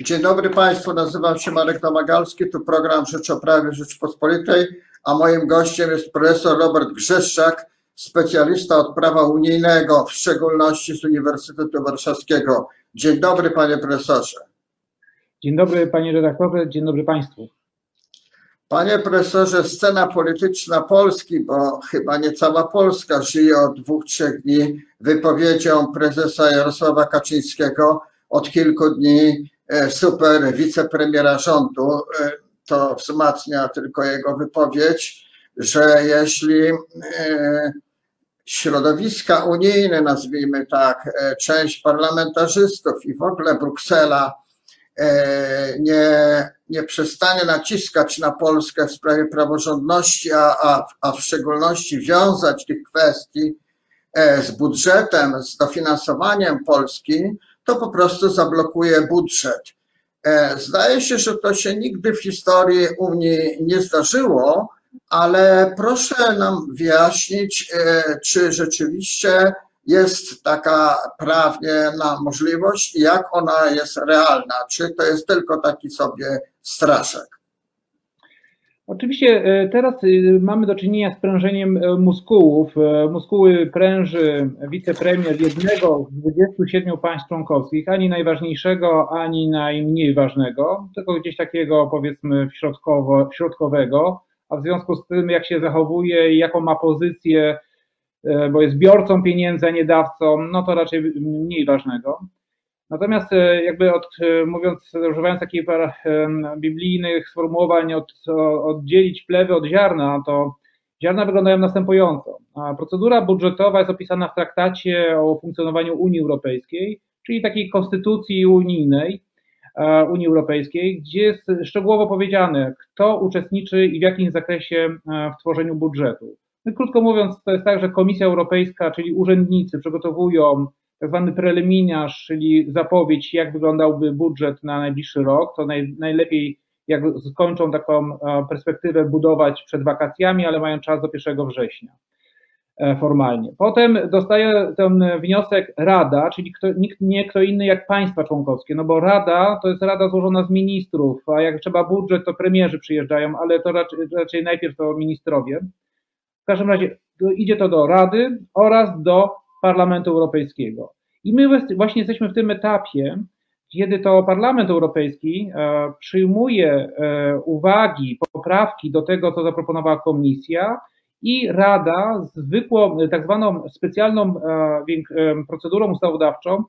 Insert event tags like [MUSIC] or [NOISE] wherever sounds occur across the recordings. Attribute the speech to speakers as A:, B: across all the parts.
A: Dzień dobry Państwu, nazywam się Marek Domagalski, tu program Rzecz o Prawie Rzeczypospolitej, a moim gościem jest profesor Robert Grzeszczak, specjalista od prawa unijnego, w szczególności z Uniwersytetu Warszawskiego. Dzień dobry Panie Profesorze.
B: Dzień dobry Panie Redaktorze, dzień dobry Państwu.
A: Panie profesorze, scena polityczna Polski, bo chyba nie cała Polska żyje od dwóch, trzech dni wypowiedzią prezesa Jarosława Kaczyńskiego. Od kilku dni super wicepremiera rządu, e, to wzmacnia tylko jego wypowiedź, że jeśli e, środowiska unijne, nazwijmy tak, część parlamentarzystów i w ogóle Bruksela E, nie, nie przestanie naciskać na Polskę w sprawie praworządności, a, a, a w szczególności wiązać tych kwestii e, z budżetem, z dofinansowaniem Polski, to po prostu zablokuje budżet. E, zdaje się, że to się nigdy w historii Unii nie zdarzyło, ale proszę nam wyjaśnić, czy rzeczywiście jest taka prawnie na możliwość i jak ona jest realna? Czy to jest tylko taki sobie straszek?
B: Oczywiście e, teraz e, mamy do czynienia z prężeniem e, muskułów. Muskuły pręży wicepremier jednego z 27 państw członkowskich, ani najważniejszego, ani najmniej ważnego, tylko gdzieś takiego powiedzmy środkowo, środkowego, a w związku z tym jak się zachowuje i jaką ma pozycję bo jest biorcą pieniędzy, a nie dawcą, no to raczej mniej ważnego. Natomiast e, jakby od, e, mówiąc, używając takich biblijnych sformułowań, od, oddzielić plewy od ziarna, to ziarna wyglądają następująco. Procedura budżetowa jest opisana w traktacie o funkcjonowaniu Unii Europejskiej, czyli takiej konstytucji unijnej, Unii Europejskiej, gdzie jest szczegółowo powiedziane, kto uczestniczy i w jakim zakresie w tworzeniu budżetu. No, krótko mówiąc, to jest tak, że Komisja Europejska, czyli urzędnicy przygotowują tak zwany preliminarz, czyli zapowiedź, jak wyglądałby budżet na najbliższy rok. To naj, najlepiej, jak skończą taką e, perspektywę budować przed wakacjami, ale mają czas do 1 września e, formalnie. Potem dostaje ten wniosek Rada, czyli kto, nikt nie kto inny jak państwa członkowskie, no bo Rada to jest Rada złożona z ministrów, a jak trzeba budżet, to premierzy przyjeżdżają, ale to raczej, raczej najpierw to ministrowie. W każdym razie idzie to do Rady oraz do Parlamentu Europejskiego. I my właśnie jesteśmy w tym etapie, kiedy to Parlament Europejski e, przyjmuje e, uwagi, poprawki do tego, co zaproponowała Komisja i Rada zwykłą, tak zwaną specjalną e, procedurą ustawodawczą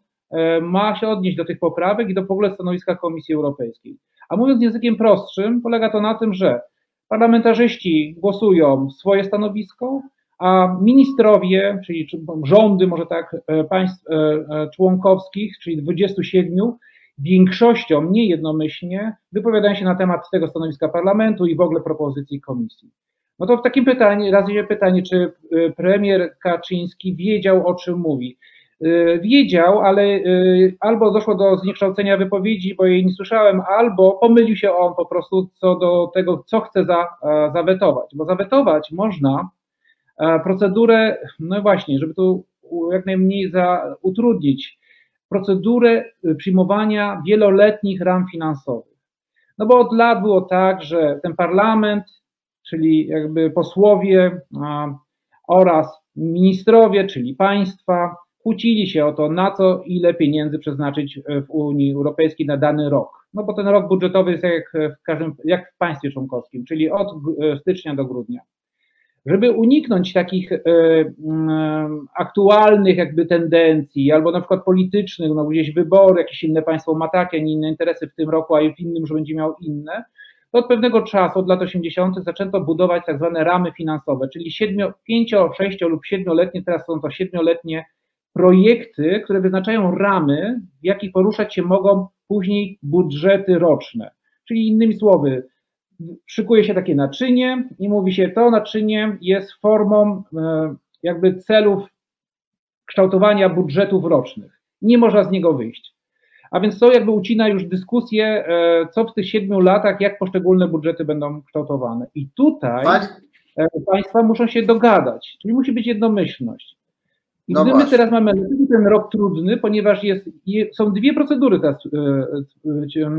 B: ma się odnieść do tych poprawek i do w ogóle stanowiska Komisji Europejskiej. A mówiąc językiem prostszym, polega to na tym, że Parlamentarzyści głosują swoje stanowisko, a ministrowie, czyli rządy, może tak, e, państw e, e, członkowskich, czyli 27, większością, nie jednomyślnie, wypowiadają się na temat tego stanowiska parlamentu i w ogóle propozycji komisji. No to w takim pytaniu, raz jest pytanie, czy premier Kaczyński wiedział, o czym mówi. Wiedział, ale albo doszło do zniekształcenia wypowiedzi, bo jej nie słyszałem, albo pomylił się on po prostu co do tego, co chce za, zawetować. Bo zawetować można procedurę, no właśnie, żeby tu jak najmniej za, utrudnić, procedurę przyjmowania wieloletnich ram finansowych. No bo od lat było tak, że ten parlament, czyli jakby posłowie oraz ministrowie, czyli państwa, kłócili się o to, na co ile pieniędzy przeznaczyć e, w Unii Europejskiej na dany rok. No bo ten rok budżetowy jest jak w każdym, jak w państwie członkowskim, czyli od e, stycznia do grudnia. Żeby uniknąć takich e, mm, aktualnych jakby tendencji, albo na przykład politycznych, no gdzieś wybory, jakieś inne państwo ma takie, nie inne interesy w tym roku, a w innym, że będzie miał inne, to od pewnego czasu, od lat 80., zaczęto budować tak zwane ramy finansowe, czyli 7, 5, 6 lub 7-letnie, teraz są to 7-letnie projekty, które wyznaczają ramy, w jakich poruszać się mogą później budżety roczne. Czyli innymi słowy, szykuje się takie naczynie i mówi się, to naczynie jest formą e, jakby celów kształtowania budżetów rocznych. Nie można z niego wyjść. A więc to jakby ucina już dyskusję, e, co w tych siedmiu latach, jak poszczególne budżety będą kształtowane. I tutaj e, państwa muszą się dogadać, czyli musi być jednomyślność. I no my teraz mamy ten rok trudny, ponieważ jest, są dwie procedury teraz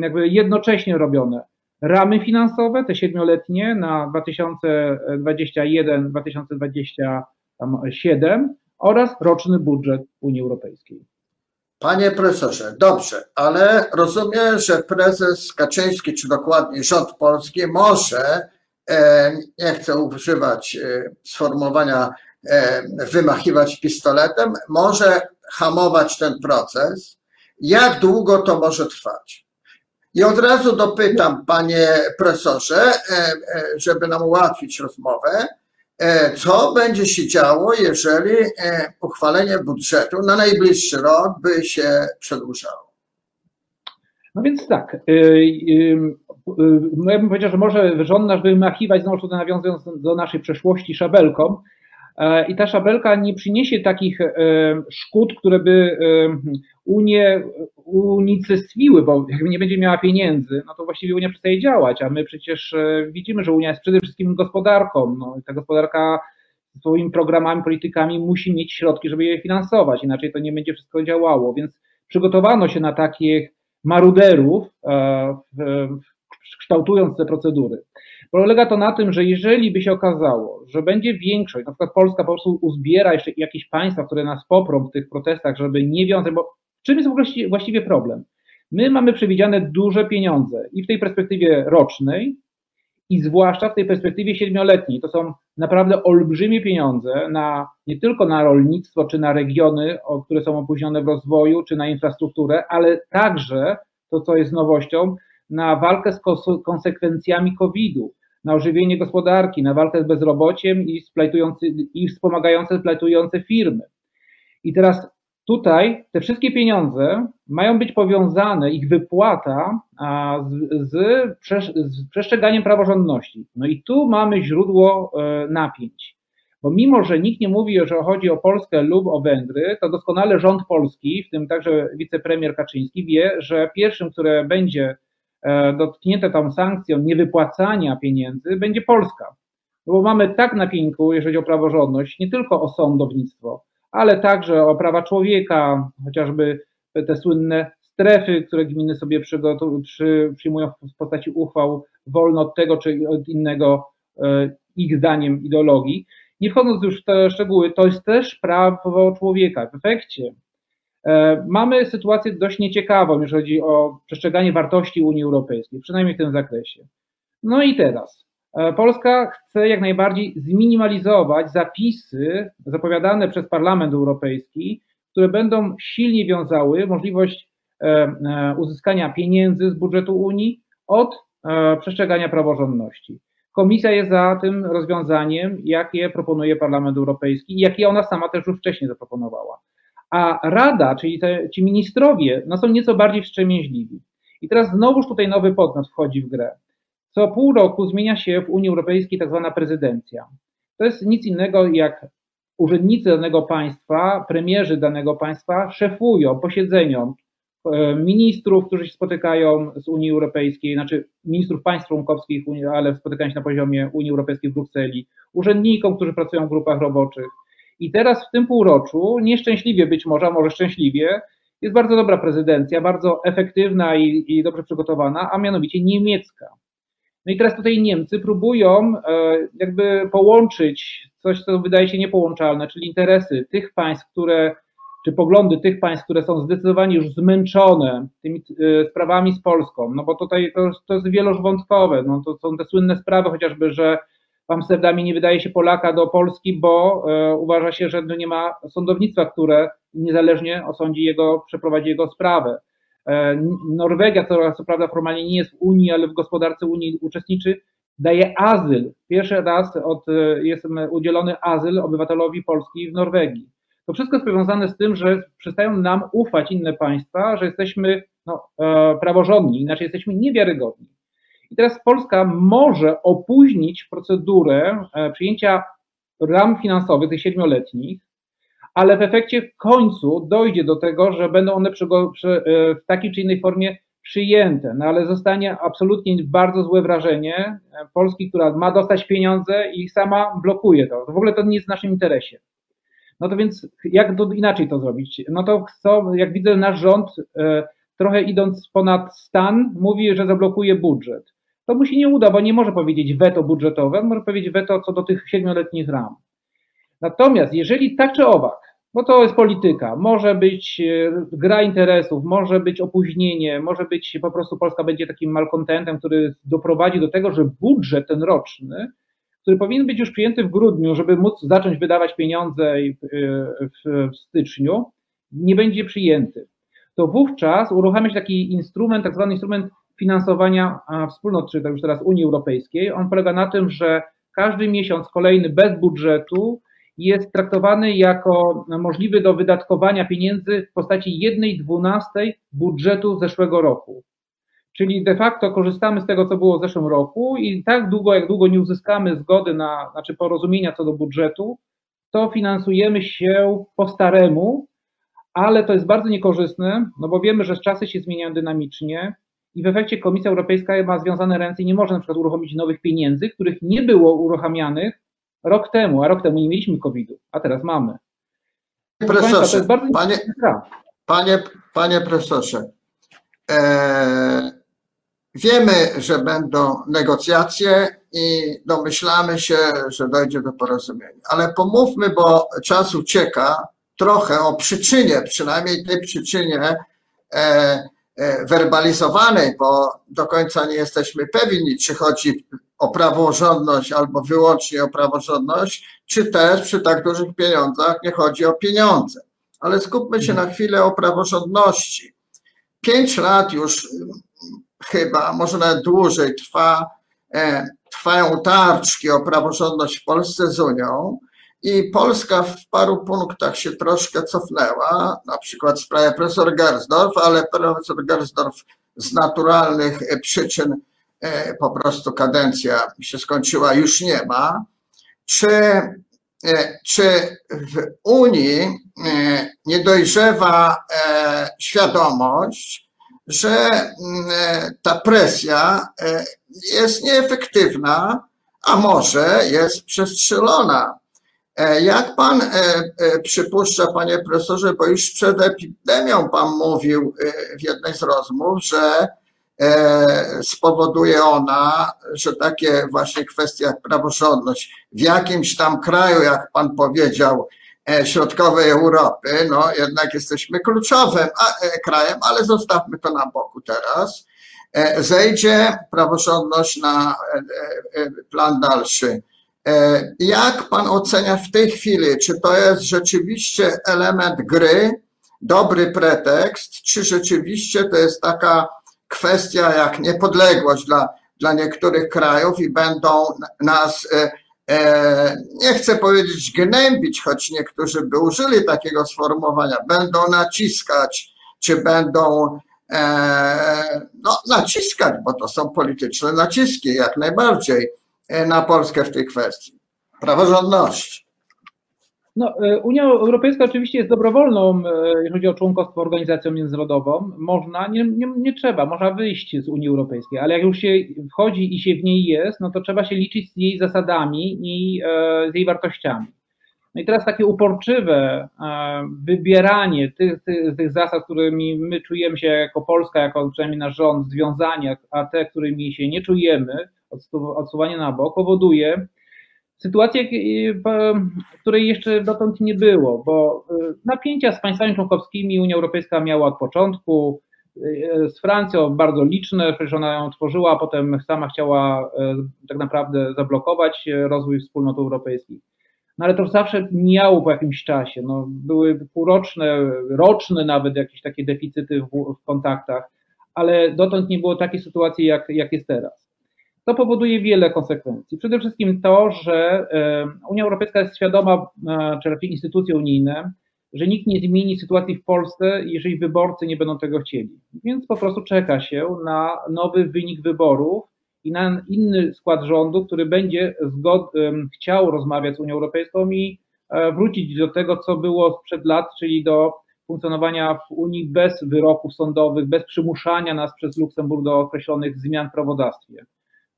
B: jakby jednocześnie robione. Ramy finansowe, te siedmioletnie na 2021-2027 oraz roczny budżet Unii Europejskiej.
A: Panie profesorze, dobrze, ale rozumiem, że prezes Kaczyński, czy dokładnie rząd polski może, e, nie chcę używać e, sformułowania e, wymachiwać pistoletem, może hamować ten proces. Jak długo to może trwać? I od razu dopytam, panie profesorze, żeby nam ułatwić rozmowę, E, co będzie się działo, jeżeli e, uchwalenie budżetu na najbliższy rok by się przedłużało?
B: No więc tak, e, ja bym powiedział, że może rząd nasz wymachiwać, znowu tutaj nawiązując do naszej przeszłości, szabelką, i ta szabelka nie przyniesie takich szkód, które by Unię unicestwiły, bo jakby nie będzie miała pieniędzy, no to właściwie Unia przestaje działać, a my przecież e, widzimy, że Unia jest przede wszystkim gospodarką. No, i ta gospodarka swoimi programami, politykami musi mieć środki, żeby je finansować, inaczej to nie będzie wszystko działało. Więc przygotowano się na takich maruderów, e, kształtując te procedury. Polega to na tym, że jeżeli by się okazało, że będzie większość, na przykład Polska po prostu uzbiera jeszcze jakieś państwa, które nas poprą w tych protestach, żeby nie wiązać, bo czym jest właściwie problem? My mamy przewidziane duże pieniądze i w tej perspektywie rocznej, i zwłaszcza w tej perspektywie siedmioletniej. To są naprawdę olbrzymie pieniądze na, nie tylko na rolnictwo czy na regiony, które są opóźnione w rozwoju, czy na infrastrukturę, ale także, to co jest nowością, na walkę z konsekwencjami COVID-u, na ożywienie gospodarki, na walkę z bezrobociem i, i wspomagające splajtujące firmy. I teraz Tutaj te wszystkie pieniądze mają być powiązane, ich wypłata z, z, przestrzeganiem praworządności. No i tu mamy źródło e, napięć. Bo mimo, że nikt nie mówi, że chodzi o Polskę lub o Węgry, to doskonale rząd polski, w tym także wicepremier Kaczyński, wie, że pierwszym, które będzie e, dotknięte tą sankcją niewypłacania pieniędzy, będzie Polska. No bo mamy tak na pieńku, jeżeli chodzi o praworządność, nie tylko o sądownictwo, ale także o prawa człowieka, chociażby te słynne strefy, które gminy sobie przy, przyjmują w postaci uchwał, wolno od tego czy od innego, e, ich zdaniem, ideologii. Nie wchodząc już w te szczegóły, to jest też prawo człowieka. W efekcie mamy sytuację dość nieciekawą, jeżeli chodzi o przestrzeganie wartości Unii Europejskiej, przynajmniej w tym zakresie. No i teraz. E, Polska chce jak najbardziej zminimalizować zapisy zapowiadane przez Parlament Europejski, które będą silnie wiązały możliwość e, e, uzyskania pieniędzy z budżetu Unii od przestrzegania praworządności. Komisja jest za tym rozwiązaniem, jakie proponuje Parlament Europejski i jakie ona sama też już wcześniej zaproponowała. A Rada, czyli te, ci ministrowie, no są nieco bardziej wstrzemięźliwi. I teraz znowuż tutaj nowy podmiot wchodzi w grę. Co pół roku zmienia się w Unii Europejskiej tak zwana prezydencja. To jest nic innego jak urzędnicy danego państwa, premierzy danego państwa szefują posiedzeniom e, ministrów, którzy się spotykają z Unii Europejskiej, znaczy ministrów państw członkowskich, ale spotykają się na poziomie Unii Europejskiej w Brukseli, urzędnikom, którzy pracują w grupach roboczych. I teraz w tym półroczu, nieszczęśliwie być może, a może szczęśliwie, jest bardzo dobra prezydencja, bardzo efektywna i, i dobrze przygotowana, a mianowicie niemiecka. No i teraz tutaj Niemcy próbują e, jakby połączyć coś, co wydaje się niepołączalne, czyli interesy tych państw, które, czy poglądy tych państw, które są zdecydowanie już zmęczone tymi e, sprawami z Polską, no bo tutaj to, to jest wielożwątkowe, no to są te słynne sprawy chociażby, że w Amsterdamie nie wydaje się Polaka do Polski, bo e, uważa się, że nie ma sądownictwa, które niezależnie osądzi jego, przeprowadzi jego sprawę. E, Norwegia, która co prawda formalnie nie jest w Unii, ale w gospodarce Unii uczestniczy, daje azyl. Pierwszy raz od, e, jest udzielony azyl obywatelowi Polski w Norwegii. To wszystko jest powiązane z tym, że przestają nam ufać inne państwa, że jesteśmy no, praworządni, inaczej jesteśmy niewiarygodni. I teraz Polska może opóźnić procedurę przyjęcia ram finansowych, tych siedmioletnich, ale w efekcie w końcu dojdzie do tego, że będą one e, w takiej czy innej formie przyjęte, no ale zostanie absolutnie bardzo złe wrażenie e, Polski, która ma dostać pieniądze i sama blokuje to. W ogóle to nie jest w naszym interesie. No to więc jak to, inaczej to zrobić? No to co, jak widzę, nasz rząd e, trochę idąc ponad stan, mówi, że zablokuje budżet. To mu się nie uda, bo nie może powiedzieć weto budżetowe, może powiedzieć weto co do tych siedmioletnich ram. Natomiast jeżeli tak czy owak, bo to jest polityka, może być e, gra interesów, może być opóźnienie, może być po prostu Polska będzie takim malkontentem, który doprowadzi do tego, że budżet ten roczny, który powinien być już przyjęty w grudniu, żeby móc zacząć wydawać pieniądze w, w styczniu, nie będzie przyjęty. To wówczas uruchamia się taki instrument, tak zwany instrument finansowania wspólnot, czy już teraz Unii Europejskiej. On polega na tym, że każdy miesiąc kolejny bez budżetu jest traktowany jako możliwy do wydatkowania pieniędzy w postaci jednej dwunastej budżetu zeszłego roku. Czyli de facto korzystamy z tego, co było w zeszłym roku i tak długo, jak długo nie uzyskamy zgody na, znaczy porozumienia co do budżetu, to finansujemy się po staremu, ale to jest bardzo niekorzystne, no bo wiemy, że czasy się zmieniają dynamicznie i w efekcie Komisja Europejska ma związane ręce i nie może na przykład uruchomić nowych pieniędzy, których nie było uruchamianych rok temu, a rok temu nie mieliśmy COVID-u, a teraz mamy.
A: Profesorze, panie, panie, panie profesorze, e, wiemy, że będą negocjacje i domyślamy się, że dojdzie do porozumienia, ale pomówmy, bo czas ucieka, trochę o przyczynie, przynajmniej tej przyczynie e, werbalizowanej, bo do końca nie jesteśmy pewni, czy chodzi o praworządność albo wyłącznie o praworządność, czy też przy tak dużych pieniądzach nie chodzi o pieniądze. Ale skupmy się na chwilę o praworządności. Pięć lat już chyba, może nawet dłużej trwa, e, trwają tarczki o praworządność w Polsce z Unią i Polska w paru punktach się troszkę cofnęła, na przykład w sprawie profesor Gersdorf, ale profesor Gersdorf z naturalnych przyczyn e, po prostu kadencja się skończyła, już nie ma. Czy, e, czy w Unii e, nie dojrzewa świadomość, że ta presja jest nieefektywna, a może jest przestrzelona? E, jak pan e, e, przypuszcza, panie profesorze, bo już przed epidemią pan mówił w jednej z rozmów, że spowoduje ona, że takie właśnie kwestie jak praworządność w jakimś tam kraju, jak pan powiedział, środkowej Europy, no jednak jesteśmy kluczowym krajem, ale zostawmy to na boku teraz, zejdzie praworządność na plan dalszy jak pan ocenia w tej chwili, czy to jest rzeczywiście element gry, dobry pretekst, czy rzeczywiście to jest taka kwestia jak niepodległość dla, dla niektórych krajów i będą nas, e, e, nie chcę powiedzieć gnębić, choć niektórzy by użyli takiego sformułowania, będą naciskać, czy będą no, naciskać, bo to są polityczne naciski, jak najbardziej. E, na Polskę w tej kwestii. Praworządności.
B: No, e, Unia Europejska oczywiście jest dobrowolną, e, jeżeli chodzi o członkostwo organizacją międzynarodową. Można, nie, nie, nie, trzeba, można wyjść z Unii Europejskiej, ale jak już się wchodzi i się w niej jest, no to trzeba się liczyć z jej zasadami i z jej wartościami. No i teraz takie uporczywe wybieranie tych, tych, tych zasad, którymi my czujemy się jako Polska, jako przynajmniej nasz rząd związani, a te, którymi się nie czujemy, odsuwanie na bok powoduje sytuację, której jeszcze dotąd nie było, bo y, napięcia z państwami członkowskimi Unia Europejska miała od początku, y, z Francją bardzo liczne, przecież ona ją tworzyła, a potem sama chciała y, tak naprawdę zablokować rozwój wspólnot europejskich. No ale to zawsze mijało po jakimś czasie. No, były półroczne, roczne nawet jakieś takie deficyty w, w kontaktach, ale dotąd nie było takiej sytuacji, jak, jak jest teraz. To powoduje wiele konsekwencji. Przede wszystkim to, że Unia Europejska jest świadoma, e, czy raczej instytucje unijne, że nikt nie zmieni sytuacji w Polsce, jeżeli wyborcy nie będą tego chcieli. Więc po prostu czeka się na nowy wynik wyborów i na inny skład rządu, który będzie zgod, chciał rozmawiać z Unią Europejską i e, wrócić do tego, co było sprzed lat, czyli do funkcjonowania w Unii bez wyroków sądowych, bez przymuszania nas przez Luksemburg do określonych zmian w prawodawstwie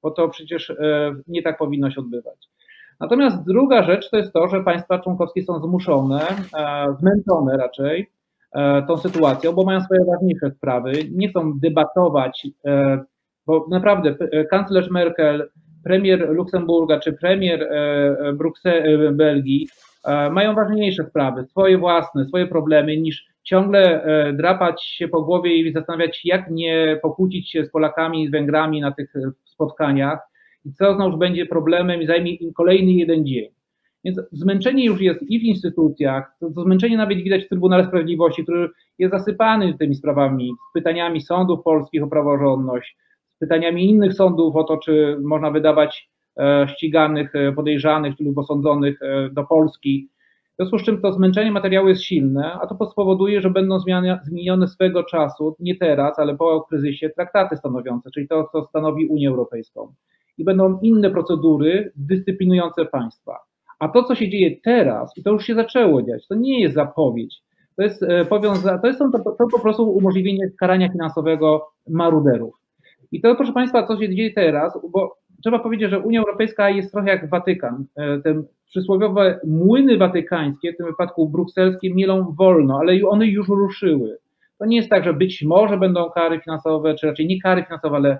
B: bo to przecież e, nie tak powinno się odbywać. Natomiast druga rzecz to jest to, że państwa członkowskie są zmuszone, zmęczone raczej tą sytuacją, bo mają swoje ważniejsze sprawy, nie chcą debatować, bo naprawdę kanclerz Merkel, premier Luksemburga czy premier Brukseli, Belgii mają ważniejsze sprawy, swoje własne, swoje problemy, niż ciągle e, drapać się po głowie i zastanawiać, jak nie pokłócić się z Polakami z Węgrami na tych e, spotkaniach i co znowuż będzie problemem i zajmie im kolejny jeden dzień. Więc zmęczenie już jest i w instytucjach, to, to zmęczenie nawet widać w Trybunale Sprawiedliwości, który jest zasypany tymi sprawami, z pytaniami sądów polskich o praworządność, z pytaniami innych sądów o to, czy można wydawać e, ściganych, podejrzanych lub osądzonych do Polski. W związku z czym to zmęczenie materiału jest silne, a to spowoduje, że będą zmienione swego czasu, nie teraz, ale po kryzysie, traktaty stanowiące, czyli to, co stanowi Unię Europejską. I będą inne procedury dyscyplinujące państwa. A to, co się dzieje teraz, i to już się zaczęło dziać, to nie jest zapowiedź. To jest, e, powiąza- to, jest to, to po prostu umożliwienie karania finansowego maruderów. I to, proszę Państwa, co się dzieje teraz, bo trzeba powiedzieć, że Unia Europejska jest trochę jak Watykan. E, ten przysłowiowe młyny watykańskie, w tym wypadku brukselskie, mielą wolno, ale one już ruszyły. To nie jest tak, że być może będą kary finansowe, czy raczej nie kary finansowe, ale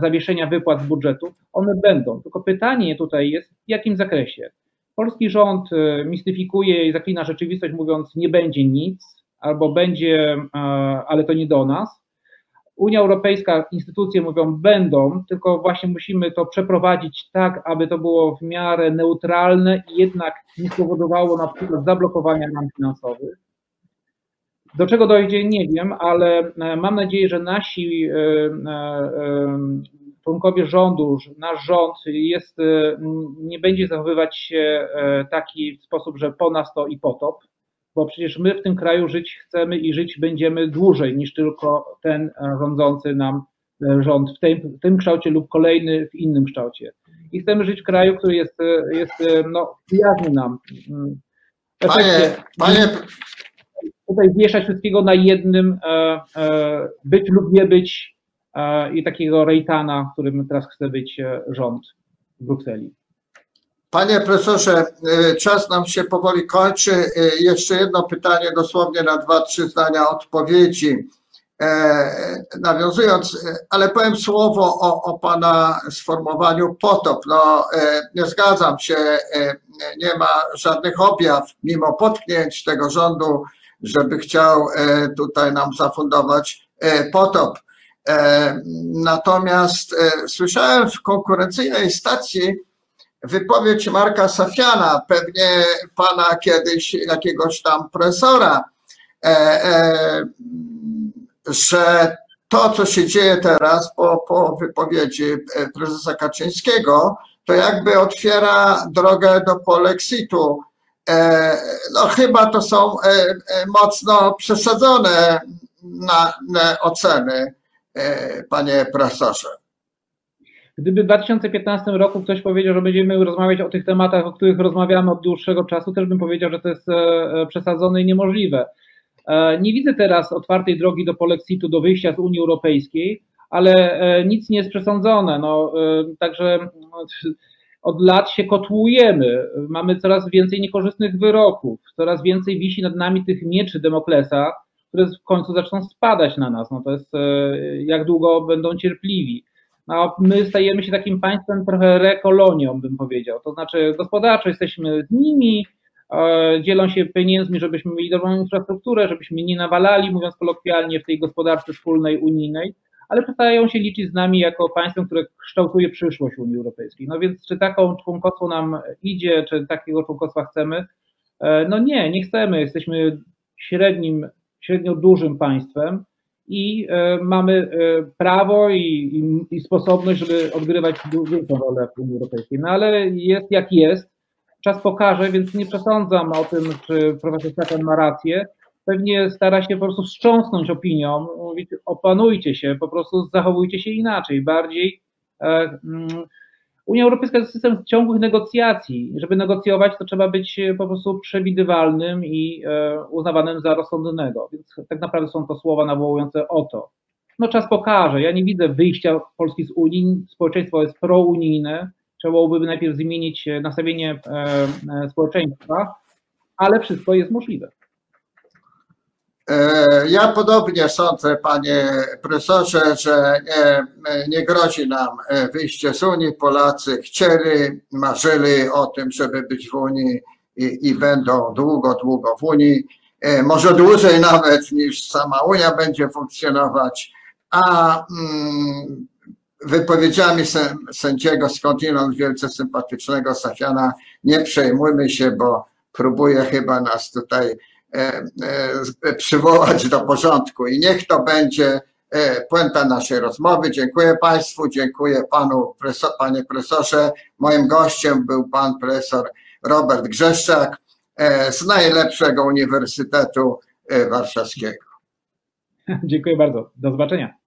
B: zawieszenia wypłat z budżetu. One będą. Tylko pytanie tutaj jest, w jakim zakresie? Polski rząd e, mistyfikuje i zaklina rzeczywistość, mówiąc, nie będzie nic, albo będzie, e, ale to nie do nas. Unia Europejska, instytucje mówią będą, tylko właśnie musimy to przeprowadzić tak, aby to było w miarę neutralne i jednak nie spowodowało na przykład zablokowania ram finansowych. Do czego dojdzie, nie wiem, ale e, mam nadzieję, że nasi e, e, członkowie rządu, nasz rząd jest, nie będzie zachowywać się taki sposób, że po nas to i potop, bo przecież my w tym kraju żyć chcemy i żyć będziemy dłużej niż tylko ten e, rządzący nam e, rząd w tym, w tym kształcie lub kolejny w innym kształcie. I chcemy żyć w kraju, który jest, e, jest no, przyjazny nam.
A: Mm. Panie, panie...
B: Tutaj wieszać wszystkiego na jednym, być lub nie być i takiego rejtana, którym teraz chce być rząd w Brukseli.
A: Panie profesorze, y, czas nam się powoli kończy. Y, jeszcze jedno pytanie, dosłownie na dwa, trzy zdania odpowiedzi. E, nawiązując, y, ale powiem słowo o, o Pana sformułowaniu potop. No, e, nie zgadzam się, e, nie ma żadnych objaw, mimo potknięć tego rządu, żeby chciał tutaj nam zafundować potop. Natomiast słyszałem w konkurencyjnej stacji, wypowiedź Marka Safiana, pewnie pana kiedyś jakiegoś tam profesora, e, e, że to, co się dzieje teraz po, po wypowiedzi e, prezesa Kaczyńskiego, to jakby otwiera drogę do polexitu. No chyba to są mocno przesadzone na, na oceny, panie profesorze.
B: Gdyby w 2015 roku ktoś powiedział, że będziemy rozmawiać o tych tematach, o których rozmawiamy od dłuższego czasu, też bym powiedział, że to jest e, e, przesadzone i niemożliwe. E, nie widzę teraz otwartej drogi do polexitu, do wyjścia z Unii Europejskiej, ale nic nie jest przesądzone. No, także od lat się kotłujemy. Mamy coraz więcej niekorzystnych wyroków, coraz więcej wisi nad nami tych mieczy Demoklesa, które w końcu zaczną spadać na nas. No to jest jak długo będą cierpliwi a my stajemy się takim państwem trochę rekolonią, bym powiedział. To znaczy gospodarczo jesteśmy z nimi, e, dzielą się pieniędzmi, żebyśmy mieli dobrą infrastrukturę, żebyśmy nie nawalali, mówiąc kolokwialnie, w tej gospodarce wspólnej unijnej, ale przestają się liczyć z nami jako państwem, które kształtuje przyszłość Unii Europejskiej. No więc czy taką członkostwo nam idzie, czy takiego członkostwa chcemy? E, no nie, nie chcemy. Jesteśmy średnim, średnio dużym państwem, i e, mamy e, prawo i, i, i, sposobność, żeby odgrywać większą rolę w Unii Europejskiej. No ale jest jak jest, czas pokaże, więc nie przesądzam o tym, czy profesor Stefan ma rację. Pewnie stara się po prostu wstrząsnąć opinią, mówić opanujcie się, po prostu zachowujcie się inaczej, bardziej e, mm, Unia Europejska to system ciągłych negocjacji. Żeby negocjować, to trzeba być e, po prostu przewidywalnym i e, uznawanym za rozsądnego. Więc tak naprawdę są to słowa nawołujące o to. No czas pokaże. Ja nie widzę wyjścia Polski z Unii. Społeczeństwo jest prounijne. trzeba byłoby najpierw zmienić nastawienie społeczeństwa, ale wszystko jest możliwe.
A: Ja podobnie sądzę, panie profesorze, że nie, nie grozi nam wyjście z Unii. Polacy chcieli, marzyli o tym, żeby być w Unii i, i będą długo, długo w Unii. Może dłużej nawet niż sama Unia będzie funkcjonować, a mm, wypowiedziami sędziego skądinąd wielce sympatycznego Safiana nie przejmujmy się, bo próbuje chyba nas tutaj E, e, przywołać do porządku i niech to będzie e, puenta naszej rozmowy. Dziękuję Państwu, dziękuję Panu, Panie Profesorze. Moim gościem był Pan Profesor Robert Grzeszczak z najlepszego Uniwersytetu Warszawskiego. [LAUGHS]
B: Dziękuję bardzo. Do zobaczenia.